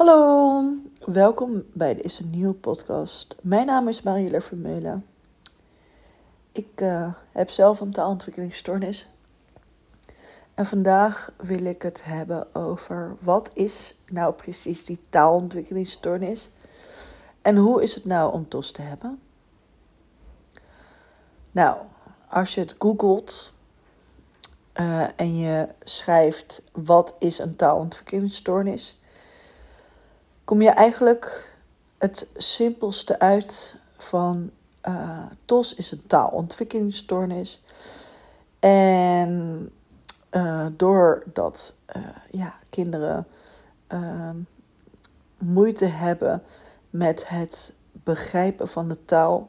Hallo, welkom bij deze nieuwe podcast. Mijn naam is Marielle Vermeulen. Ik uh, heb zelf een taalontwikkelingsstoornis. En vandaag wil ik het hebben over wat is nou precies die taalontwikkelingsstoornis en hoe is het nou om TOS te hebben? Nou, als je het googelt uh, en je schrijft wat is een taalontwikkelingsstoornis, kom je eigenlijk het simpelste uit van uh, TOS is een taalontwikkelingsstoornis. En uh, doordat uh, ja, kinderen ehm, moeite hebben met het begrijpen van de taal,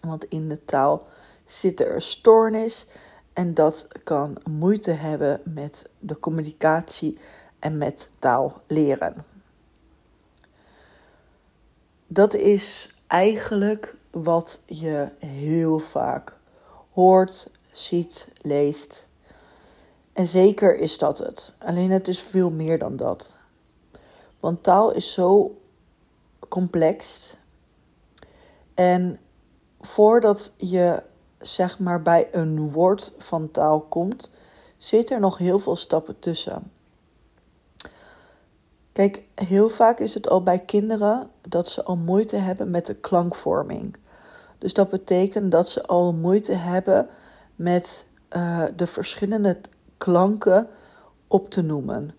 want in de taal zit er stoornis en dat kan moeite hebben met de communicatie en met taal leren. Dat is eigenlijk wat je heel vaak hoort, ziet, leest. En zeker is dat het. Alleen het is veel meer dan dat. Want taal is zo complex. En voordat je zeg maar bij een woord van taal komt, zit er nog heel veel stappen tussen. Kijk, heel vaak is het al bij kinderen dat ze al moeite hebben met de klankvorming. Dus dat betekent dat ze al moeite hebben met uh, de verschillende klanken op te noemen.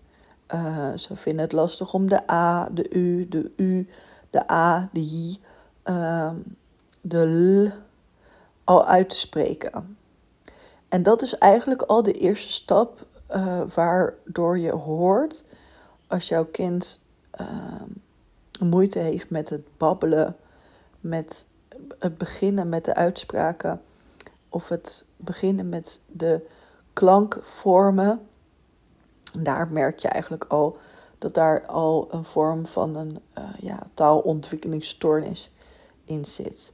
Uh, ze vinden het lastig om de A, de U, de U, de A, de J, uh, de L al uit te spreken. En dat is eigenlijk al de eerste stap uh, waardoor je hoort als jouw kind ehm, moeite heeft met het babbelen, met het beginnen met de uitspraken of het beginnen met de klankvormen. Daar merk je eigenlijk al dat daar al een vorm van een uh, ja, taalontwikkelingsstoornis in zit.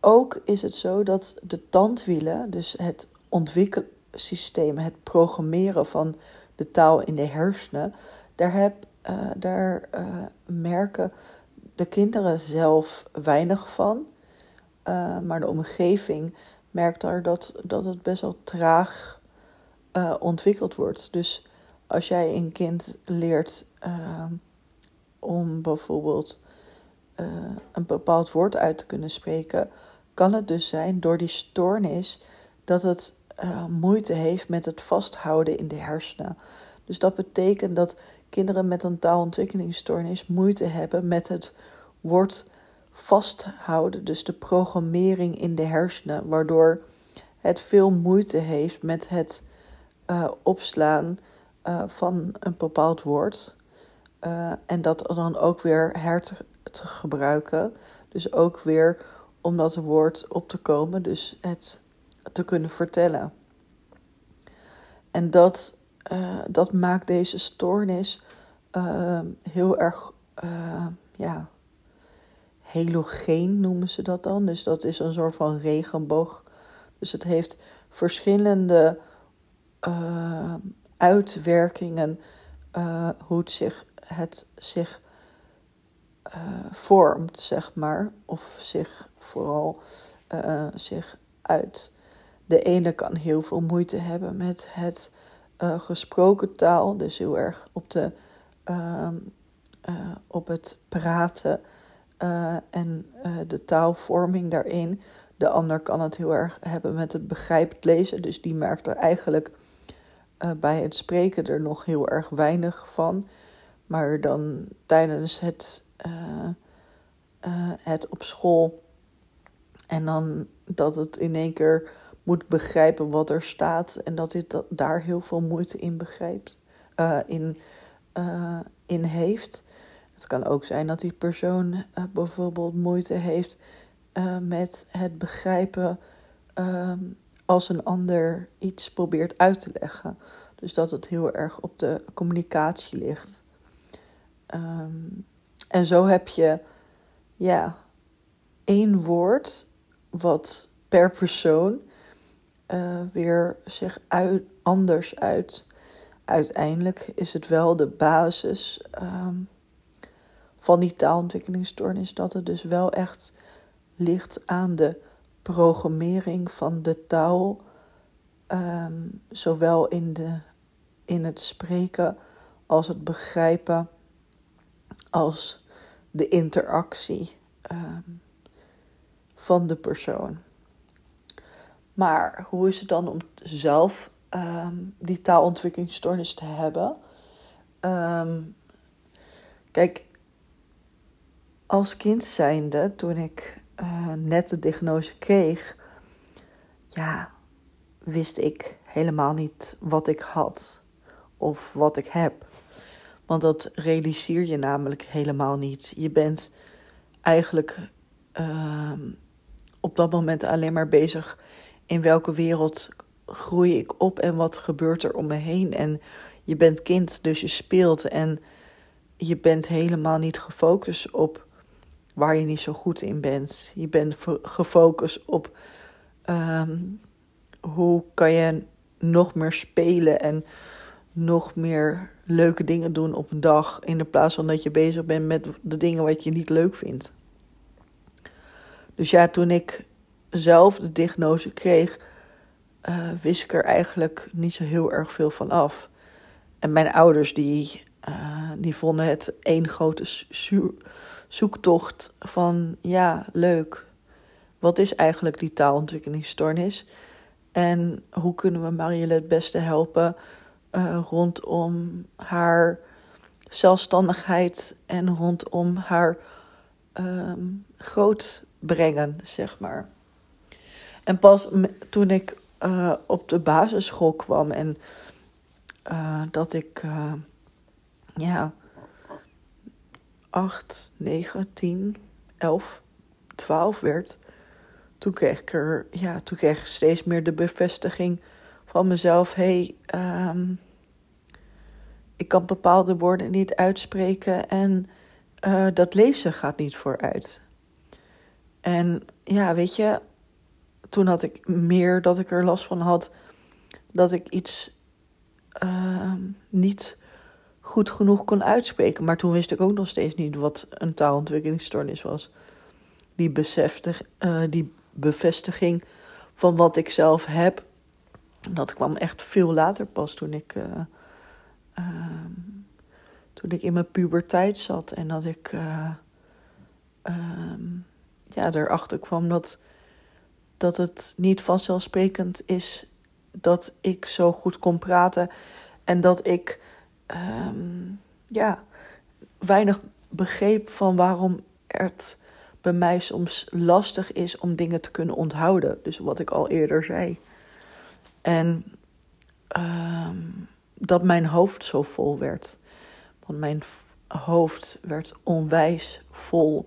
Ook is het zo dat de tandwielen, dus het ontwikkelsysteem, het programmeren van de taal in de hersenen, daar, heb, uh, daar uh, merken de kinderen zelf weinig van. Uh, maar de omgeving merkt daar dat, dat het best wel traag ontwikkeld wordt. Dus als jij een kind leert om bijvoorbeeld een bepaald woord uit te kunnen spreken, kan het dus zijn door die stoornis dat het moeite heeft met het vasthouden in de hersenen. Dus dat betekent dat kinderen met een taalontwikkelingsstoornis moeite hebben met het woord vasthouden, dus de programmering in de hersenen, waardoor het veel moeite heeft met het uh, opslaan uh, van een bepaald woord. Uh, en dat dan ook weer her te, te, gebruiken. Dus ook weer om dat woord op te komen, dus het te kunnen vertellen. En dat uh, dat maakt deze stoornis uh, heel erg, uh, ja, halogeen noemen ze dat dan. Dus dat is een soort van regenboog. Dus het heeft verschillende uitwerkingen hoe het zich, het zich vormt, zeg maar. Of zich vooral zich uit. De ene kan heel veel moeite hebben met het uh, gesproken taal, dus heel erg op, de, uh, uh, op het praten eh, en de taalvorming daarin. De ander kan het heel erg hebben met het begrijpend lezen, dus die merkt er eigenlijk bij het spreken er nog heel erg weinig van. Maar dan tijdens het, het op school en dan dat het in één keer moet begrijpen wat er staat en dat dat, daar heel veel moeite in begrijpt, uh, in, uh, in heeft. Het kan ook zijn dat die persoon uh, bijvoorbeeld moeite heeft met het begrijpen ehm, als een ander iets probeert uit te leggen. Dus dat het heel erg op de communicatie ligt. Um, en zo heb je ja, één woord wat per persoon uh, weer zich uit, anders uit. Uiteindelijk is het wel de basis um, van die taalontwikkelingsstoornis, dat het dus wel echt ligt aan de programmering van de taal, ehm, zowel in, de, in het spreken als het begrijpen, als de interactie ehm, van de persoon. Maar hoe is het dan om zelf ehm, die taalontwikkelingsstoornis te hebben? kijk, als kind zijnde, toen ik uh, net de diagnose kreeg, ja, wist ik helemaal niet wat ik had of wat ik heb. Want dat realiseer je namelijk helemaal niet. Je bent eigenlijk uh, op dat moment alleen maar bezig in welke wereld groei ik op en wat gebeurt er om me heen. En je bent kind, dus je speelt en je bent helemaal niet gefocust op waar je niet zo goed in bent. Je bent gefocust op ehm, hoe kan je nog meer spelen en nog meer leuke dingen doen op een dag. In de plaats van dat je bezig bent met de dingen wat je niet leuk vindt. Dus ja, toen ik zelf de diagnose kreeg, uh, wist ik er eigenlijk niet zo heel erg veel van af. En mijn ouders die, uh, die vonden het één grote zoektocht van ja, leuk. Wat is eigenlijk die taalontwikkelingsstoornis? En hoe kunnen we Marielle het beste helpen uh, rondom haar zelfstandigheid en rondom haar um, groot brengen, zeg maar. En pas toen ik uh, op de basisschool kwam en uh, dat ik ja, 8, 9, 10, 11, 12 werd, toen kreeg ik er, ja, toen kreeg ik steeds meer de bevestiging van mezelf: hé, hey, um, ik kan bepaalde woorden niet uitspreken en uh, dat lezen gaat niet vooruit. En ja, weet je, toen had ik meer dat ik er last van had dat ik iets uh, niet goed genoeg kon uitspreken. Maar toen wist ik ook nog steeds niet wat een taalontwikkelingsstoornis was. Die, beseftig, uh, die bevestiging van wat ik zelf heb, dat kwam echt veel later pas toen ik, uh, uh, toen ik in mijn puberteit zat. En dat ik uh, ja, erachter kwam dat, dat het niet vanzelfsprekend is dat ik zo goed kon praten. En dat ik um, ja, weinig begreep van waarom het bij mij soms lastig is om dingen te kunnen onthouden. Dus wat ik al eerder zei. En um, dat mijn hoofd zo vol werd. Want mijn hoofd werd onwijs vol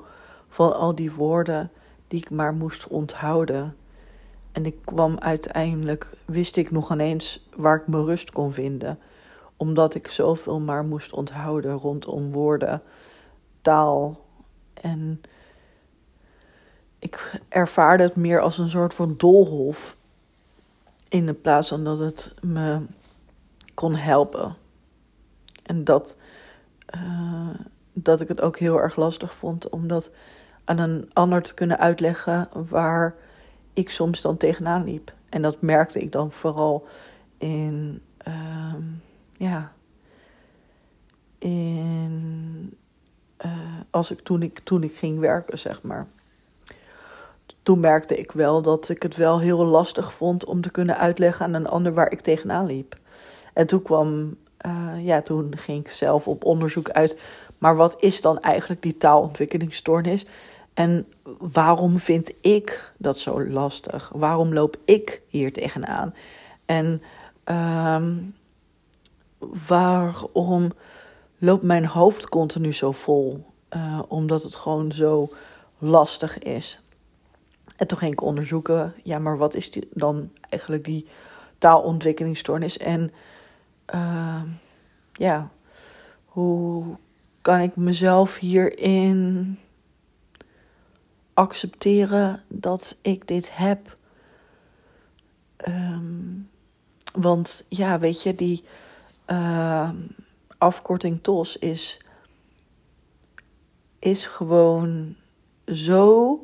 van al die woorden die ik maar moest onthouden. En ik kwam uiteindelijk, wist ik nog ineens waar ik mijn rust kon vinden omdat ik zoveel maar moest onthouden rondom woorden, taal. En ik ervaarde het meer als een soort van doolhof. In de plaats van dat het me kon helpen. En dat, uh, dat ik het ook heel erg lastig vond om dat aan een ander te kunnen uitleggen waar ik soms dan tegenaan liep. En dat merkte ik dan vooral in. Uh, ja, in, uh, als ik, toen, ik, toen ik ging werken, zeg maar. Toen merkte ik wel dat ik het wel heel lastig vond om te kunnen uitleggen aan een ander waar ik tegenaan liep. En toen kwam, uh, ja, toen ging ik zelf op onderzoek uit. Maar wat is dan eigenlijk die taalontwikkelingsstoornis? En waarom vind ik dat zo lastig? Waarom loop ik hier tegenaan? En uh, waarom loopt mijn hoofd continu zo vol? Uh, omdat het gewoon zo lastig is. En toen ging onderzoeken, ja, maar wat is die, dan eigenlijk die taalontwikkelingsstoornis? En uh, ja, hoe kan ik mezelf hierin accepteren dat ik dit heb? Um, want ja, weet je, die uh, afkorting TOS is is gewoon zo,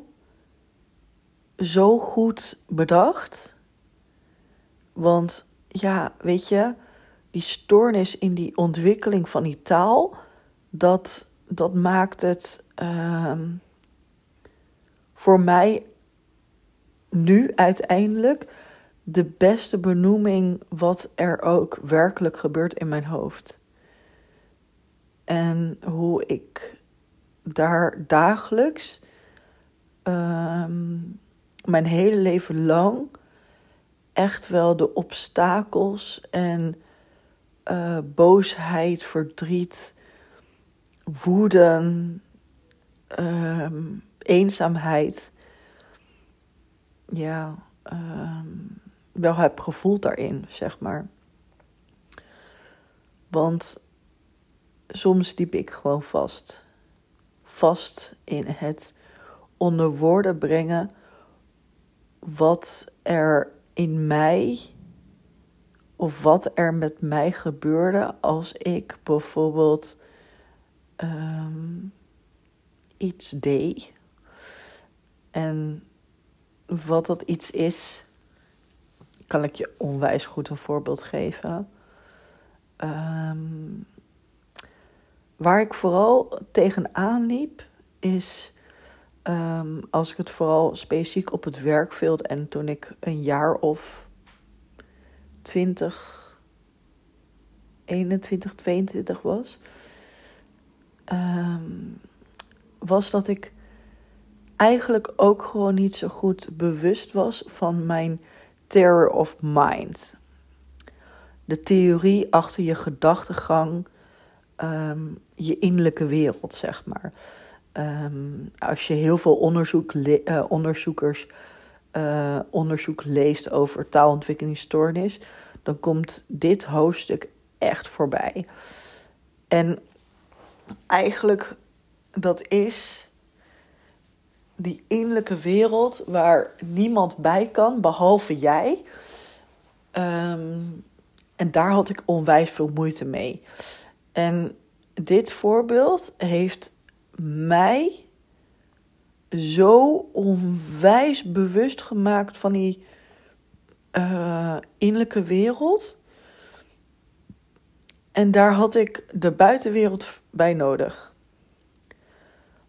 zo goed bedacht. Want ja, weet je, die stoornis in die ontwikkeling van die taal, dat, dat maakt het ehm, voor mij nu uiteindelijk de beste benoeming wat er ook werkelijk gebeurt in mijn hoofd. En hoe ik daar dagelijks ehm, mijn hele leven lang echt wel de obstakels en uh, boosheid, verdriet, woede, ehm, eenzaamheid, ja, ehm, wel heb gevoeld daarin, zeg maar. Want soms liep ik gewoon vast. Vast in het onder woorden brengen wat er in mij of wat er met mij gebeurde als ik bijvoorbeeld ehm, iets deed. En wat dat iets is, kan ik je onwijs goed een voorbeeld geven. Ehm, waar ik vooral tegenaan liep, is ehm, als ik het vooral specifiek op het werkveld en toen ik een jaar of 20, 21, 22 was, ehm, was dat ik eigenlijk ook gewoon niet zo goed bewust was van mijn terror of mind. De theorie achter je gedachtegang, ehm, je innerlijke wereld, zeg maar. Ehm, als je heel veel onderzoek uh, onderzoekers uh, onderzoek leest over taalontwikkelingsstoornis, dan komt dit hoofdstuk echt voorbij. En eigenlijk dat is die innerlijke wereld waar niemand bij kan behalve jij. Ehm, en daar had ik onwijs veel moeite mee. En dit voorbeeld heeft mij zo onwijs bewust gemaakt van die uh, innerlijke wereld. En daar had ik de buitenwereld bij nodig.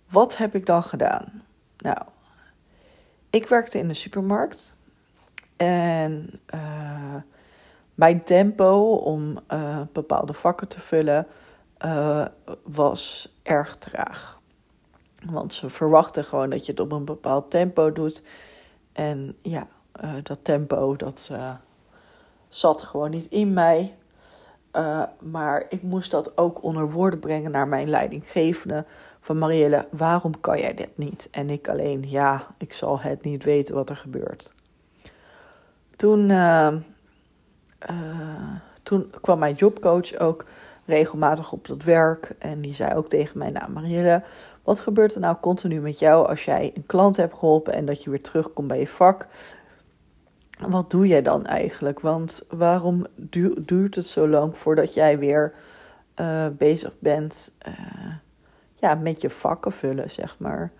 Wat heb ik dan gedaan? Nou, ik werkte in de supermarkt. En uh, mijn tempo om uh, bepaalde vakken te vullen uh, was erg traag. Want ze verwachten gewoon dat je het op een bepaald tempo doet. En ja, dat tempo dat zat gewoon niet in mij. maar ik moest dat ook onder woorden brengen naar mijn leidinggevende van Marielle, waarom kan jij dit niet? En ik alleen, ja, ik zal het niet weten wat er gebeurt. Toen, uh, uh, toen kwam mijn jobcoach ook regelmatig op dat werk. En die zei ook tegen mij, nou Marielle, wat gebeurt er nou continu met jou als jij een klant hebt geholpen en dat je weer terugkomt bij je vak? Wat doe jij dan eigenlijk? Want waarom duurt het zo lang voordat jij weer uh, bezig bent ja, met je vakken vullen, zeg maar.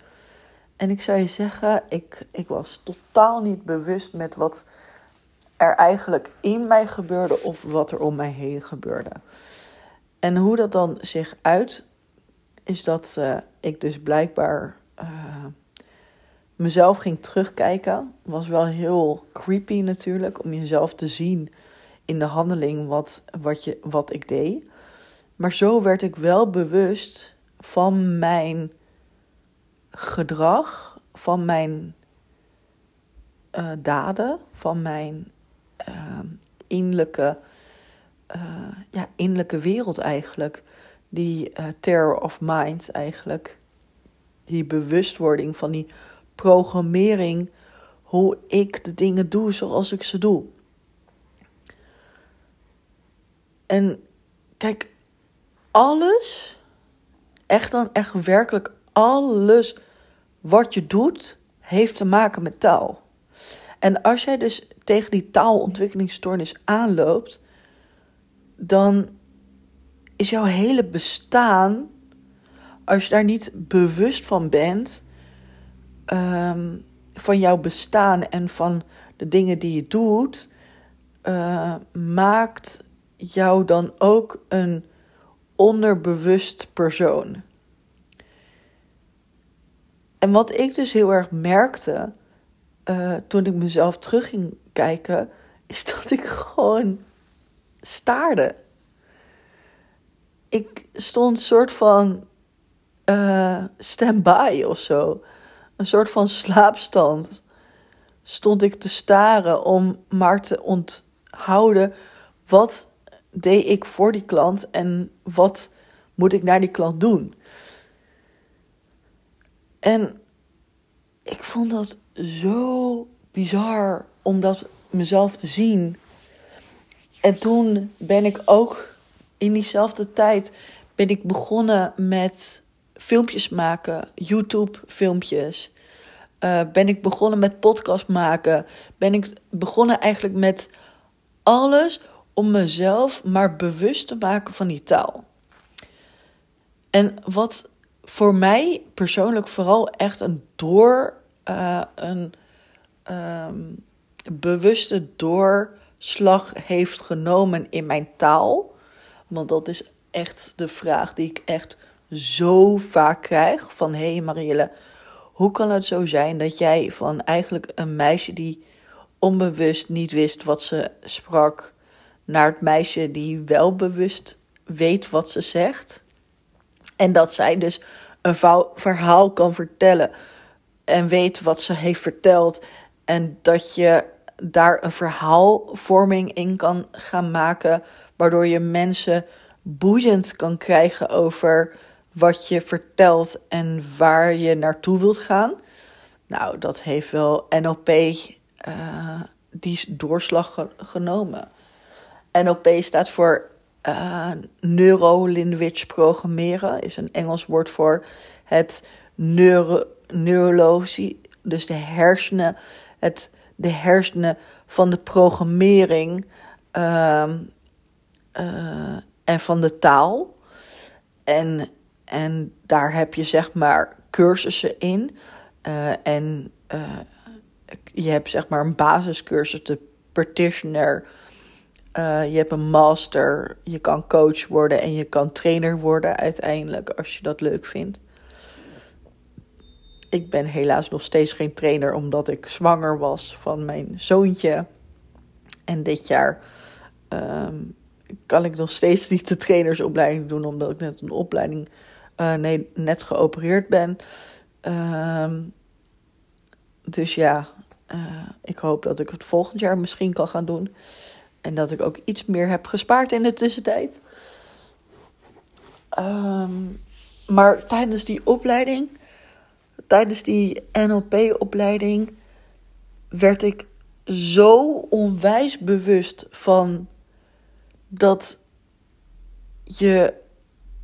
En ik zou je zeggen, ik, ik was totaal niet bewust met wat er eigenlijk in mij gebeurde of wat er om mij heen gebeurde. En hoe dat dan zich uit, is dat uh, ik dus blijkbaar uh, mezelf ging terugkijken. Was wel heel creepy natuurlijk om jezelf te zien in de handeling wat, wat, je, wat ik deed. Maar zo werd ik wel bewust van mijn gedrag, van mijn uh, daden, van mijn uh, innerlijke, uh, ja, innerlijke wereld eigenlijk. Die terror of mind eigenlijk. Die bewustwording van die programmering. Hoe ik de dingen doe zoals ik ze doe. En kijk, alles echt dan echt werkelijk alles wat je doet, heeft te maken met taal. En als jij dus tegen die taalontwikkelingsstoornis aanloopt, dan is jouw hele bestaan als je daar niet bewust van bent, ehm, van jouw bestaan en van de dingen die je doet, uh, maakt jou dan ook een onderbewust persoon. En wat ik dus heel erg merkte uh, toen ik mezelf terug ging kijken, is dat ik gewoon staarde. Ik stond soort van uh, stand-by of zo. Een soort van slaapstand. Stond ik te staren om maar te onthouden wat deed ik voor die klant en wat moet ik naar die klant doen. En ik vond dat zo bizar om dat mezelf te zien. En toen ben ik ook in diezelfde tijd ben ik begonnen met filmpjes maken, YouTube filmpjes. Uh, ben ik begonnen met podcast maken. Ben ik begonnen eigenlijk met alles om mezelf maar bewust te maken van die taal. En wat voor mij persoonlijk vooral echt een door, uh, een um, bewuste doorslag heeft genomen in mijn taal. Want dat is echt de vraag die ik echt zo vaak krijg: van hé hey Marielle, hoe kan het zo zijn dat jij van eigenlijk een meisje die onbewust niet wist wat ze sprak, naar het meisje die wel bewust weet wat ze zegt. En dat zij dus een verhaal kan vertellen en weet wat ze heeft verteld. En dat je daar een verhaalvorming in kan gaan maken, waardoor je mensen boeiend kan krijgen over wat je vertelt en waar je naartoe wilt gaan. Nou, dat heeft wel NLP uh, die doorslag genomen. NLP staat voor uh, Neuro-Language programmeren, is een Engels woord voor het neuro neurologie, dus de hersenen, het, de hersenen van de programmering uh, uh, en van de taal. En, en daar heb je zeg maar cursussen in. Uh, en je hebt zeg maar een basiscursus, de practitioner. Uh, je hebt een master, je kan coach worden en je kan trainer worden uiteindelijk als je dat leuk vindt. Ik ben helaas nog steeds geen trainer omdat ik zwanger was van mijn zoontje. En dit jaar um, kan ik nog steeds niet de trainersopleiding doen omdat ik net een opleiding, uh, nee, net geopereerd ben. Um, dus ja, uh, ik hoop dat ik het volgend jaar misschien kan gaan doen. En dat ik ook iets meer heb gespaard in de tussentijd. Um, maar tijdens die opleiding, tijdens die NLP-opleiding, werd ik zo onwijs bewust van dat je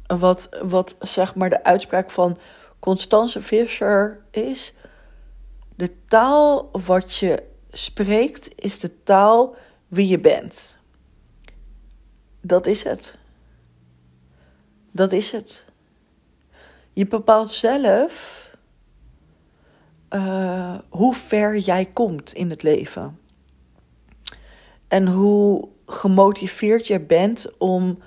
wat, wat zeg maar de uitspraak van Constance Fischer is. De taal wat je spreekt is de taal wie je bent. Dat is het. Dat is het. Je bepaalt zelf uh, hoe ver jij komt in het leven. En hoe gemotiveerd je bent om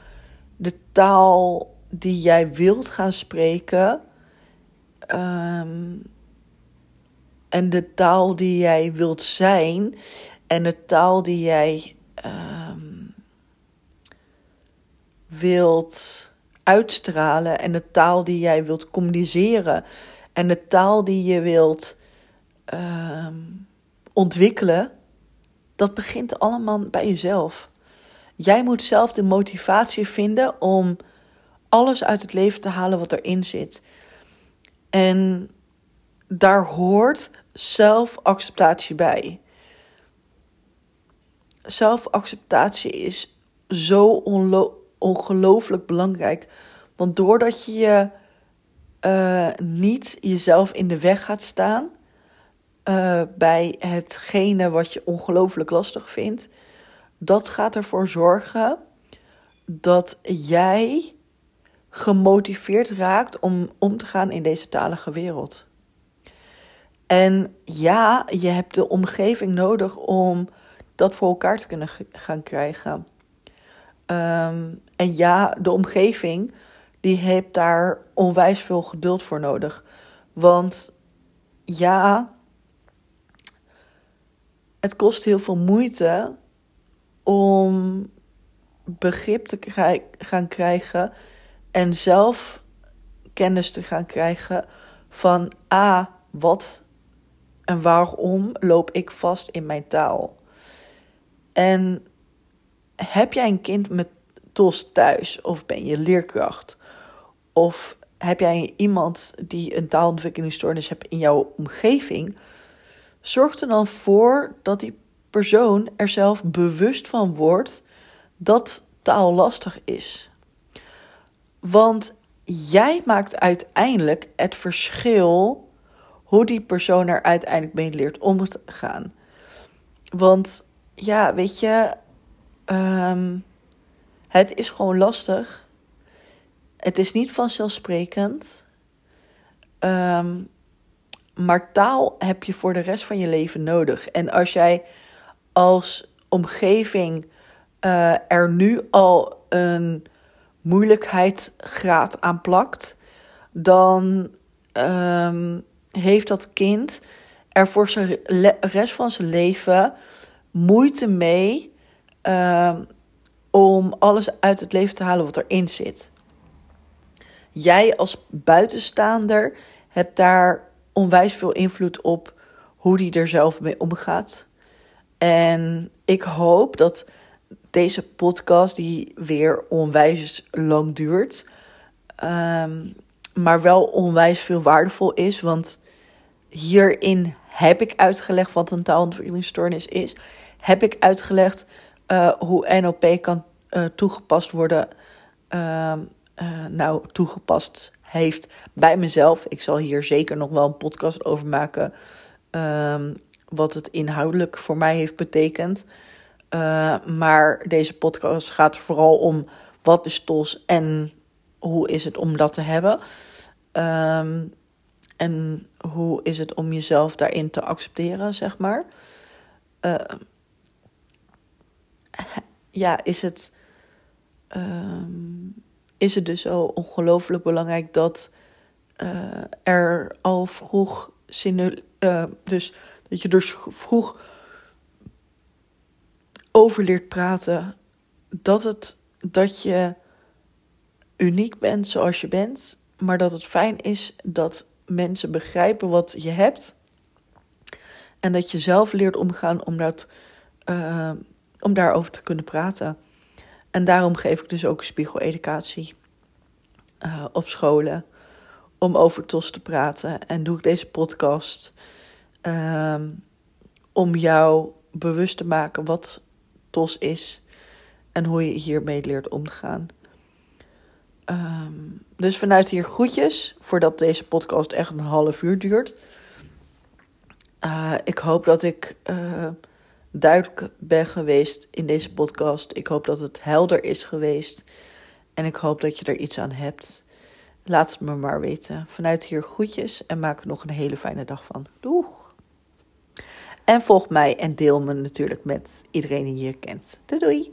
de taal die jij wilt gaan spreken. Um, en de taal die jij wilt zijn en de taal die jij um, wilt uitstralen en de taal die jij wilt communiceren en de taal die je wilt um, ontwikkelen, dat begint allemaal bij jezelf. Jij moet zelf de motivatie vinden om alles uit het leven te halen wat erin zit. En daar hoort zelfacceptatie bij. Zelfacceptatie is zo ongelooflijk belangrijk. Want doordat je je uh, niet jezelf in de weg gaat staan uh, bij hetgene wat je ongelooflijk lastig vindt, dat gaat ervoor zorgen dat jij gemotiveerd raakt om om te gaan in deze talige wereld. En ja, je hebt de omgeving nodig om dat voor elkaar te kunnen gaan krijgen. Ehm, en ja, de omgeving die heeft daar onwijs veel geduld voor nodig. Want ja, het kost heel veel moeite om begrip te gaan krijgen en zelf kennis te gaan krijgen van A, wat en waarom loop ik vast in mijn taal. En heb jij een kind met TOS thuis of ben je leerkracht? Of heb jij iemand die een taalontwikkelingsstoornis hebt in jouw omgeving? Zorg er dan voor dat die persoon er zelf bewust van wordt dat taal lastig is. Want jij maakt uiteindelijk het verschil hoe die persoon er uiteindelijk mee leert om te gaan. Want ja, weet je, um, het is gewoon lastig. Het is niet vanzelfsprekend. Um, maar taal heb je voor de rest van je leven nodig. En als jij als omgeving uh, er nu al een moeilijkheidsgraad aan plakt, dan um, heeft dat kind er voor de rest van zijn leven moeite mee uh, om alles uit het leven te halen wat erin zit. Jij als buitenstaander hebt daar onwijs veel invloed op hoe die er zelf mee omgaat. En ik hoop dat deze podcast, die weer onwijs lang duurt, ehm, maar wel onwijs veel waardevol is. Want hierin heb ik uitgelegd wat een taalontwikkelingsstoornis is. Heb ik uitgelegd uh, hoe NLP kan uh, toegepast worden. Uh, nou, toegepast heeft bij mezelf. Ik zal hier zeker nog wel een podcast over maken. Ehm, wat het inhoudelijk voor mij heeft betekend. maar deze podcast gaat er vooral om wat is TOS en hoe is het om dat te hebben. Um, en hoe is het om jezelf daarin te accepteren, zeg maar. Uh, ja, is het, ehm, is het dus zo ongelooflijk belangrijk dat uh, er al vroeg zinnen, uh, dus dat je dus vroeg over leert praten dat het dat je uniek bent zoals je bent, maar dat het fijn is dat mensen begrijpen wat je hebt en dat je zelf leert omgaan om dat uh, om daarover te kunnen praten. En daarom geef ik dus ook spiegeleducatie uh, op scholen. Om over TOS te praten. En doe ik deze podcast uh, om jou bewust te maken wat TOS is. En hoe je hiermee leert omgaan. Um, dus vanuit hier groetjes. Voordat deze podcast echt een half uur duurt. Uh, ik hoop dat ik uh, duidelijk ben geweest in deze podcast. Ik hoop dat het helder is geweest. En ik hoop dat je er iets aan hebt. Laat het me maar weten. Vanuit hier groetjes en maak er nog een hele fijne dag van. Doeg! En volg mij en deel me natuurlijk met iedereen die je kent. Doei doei!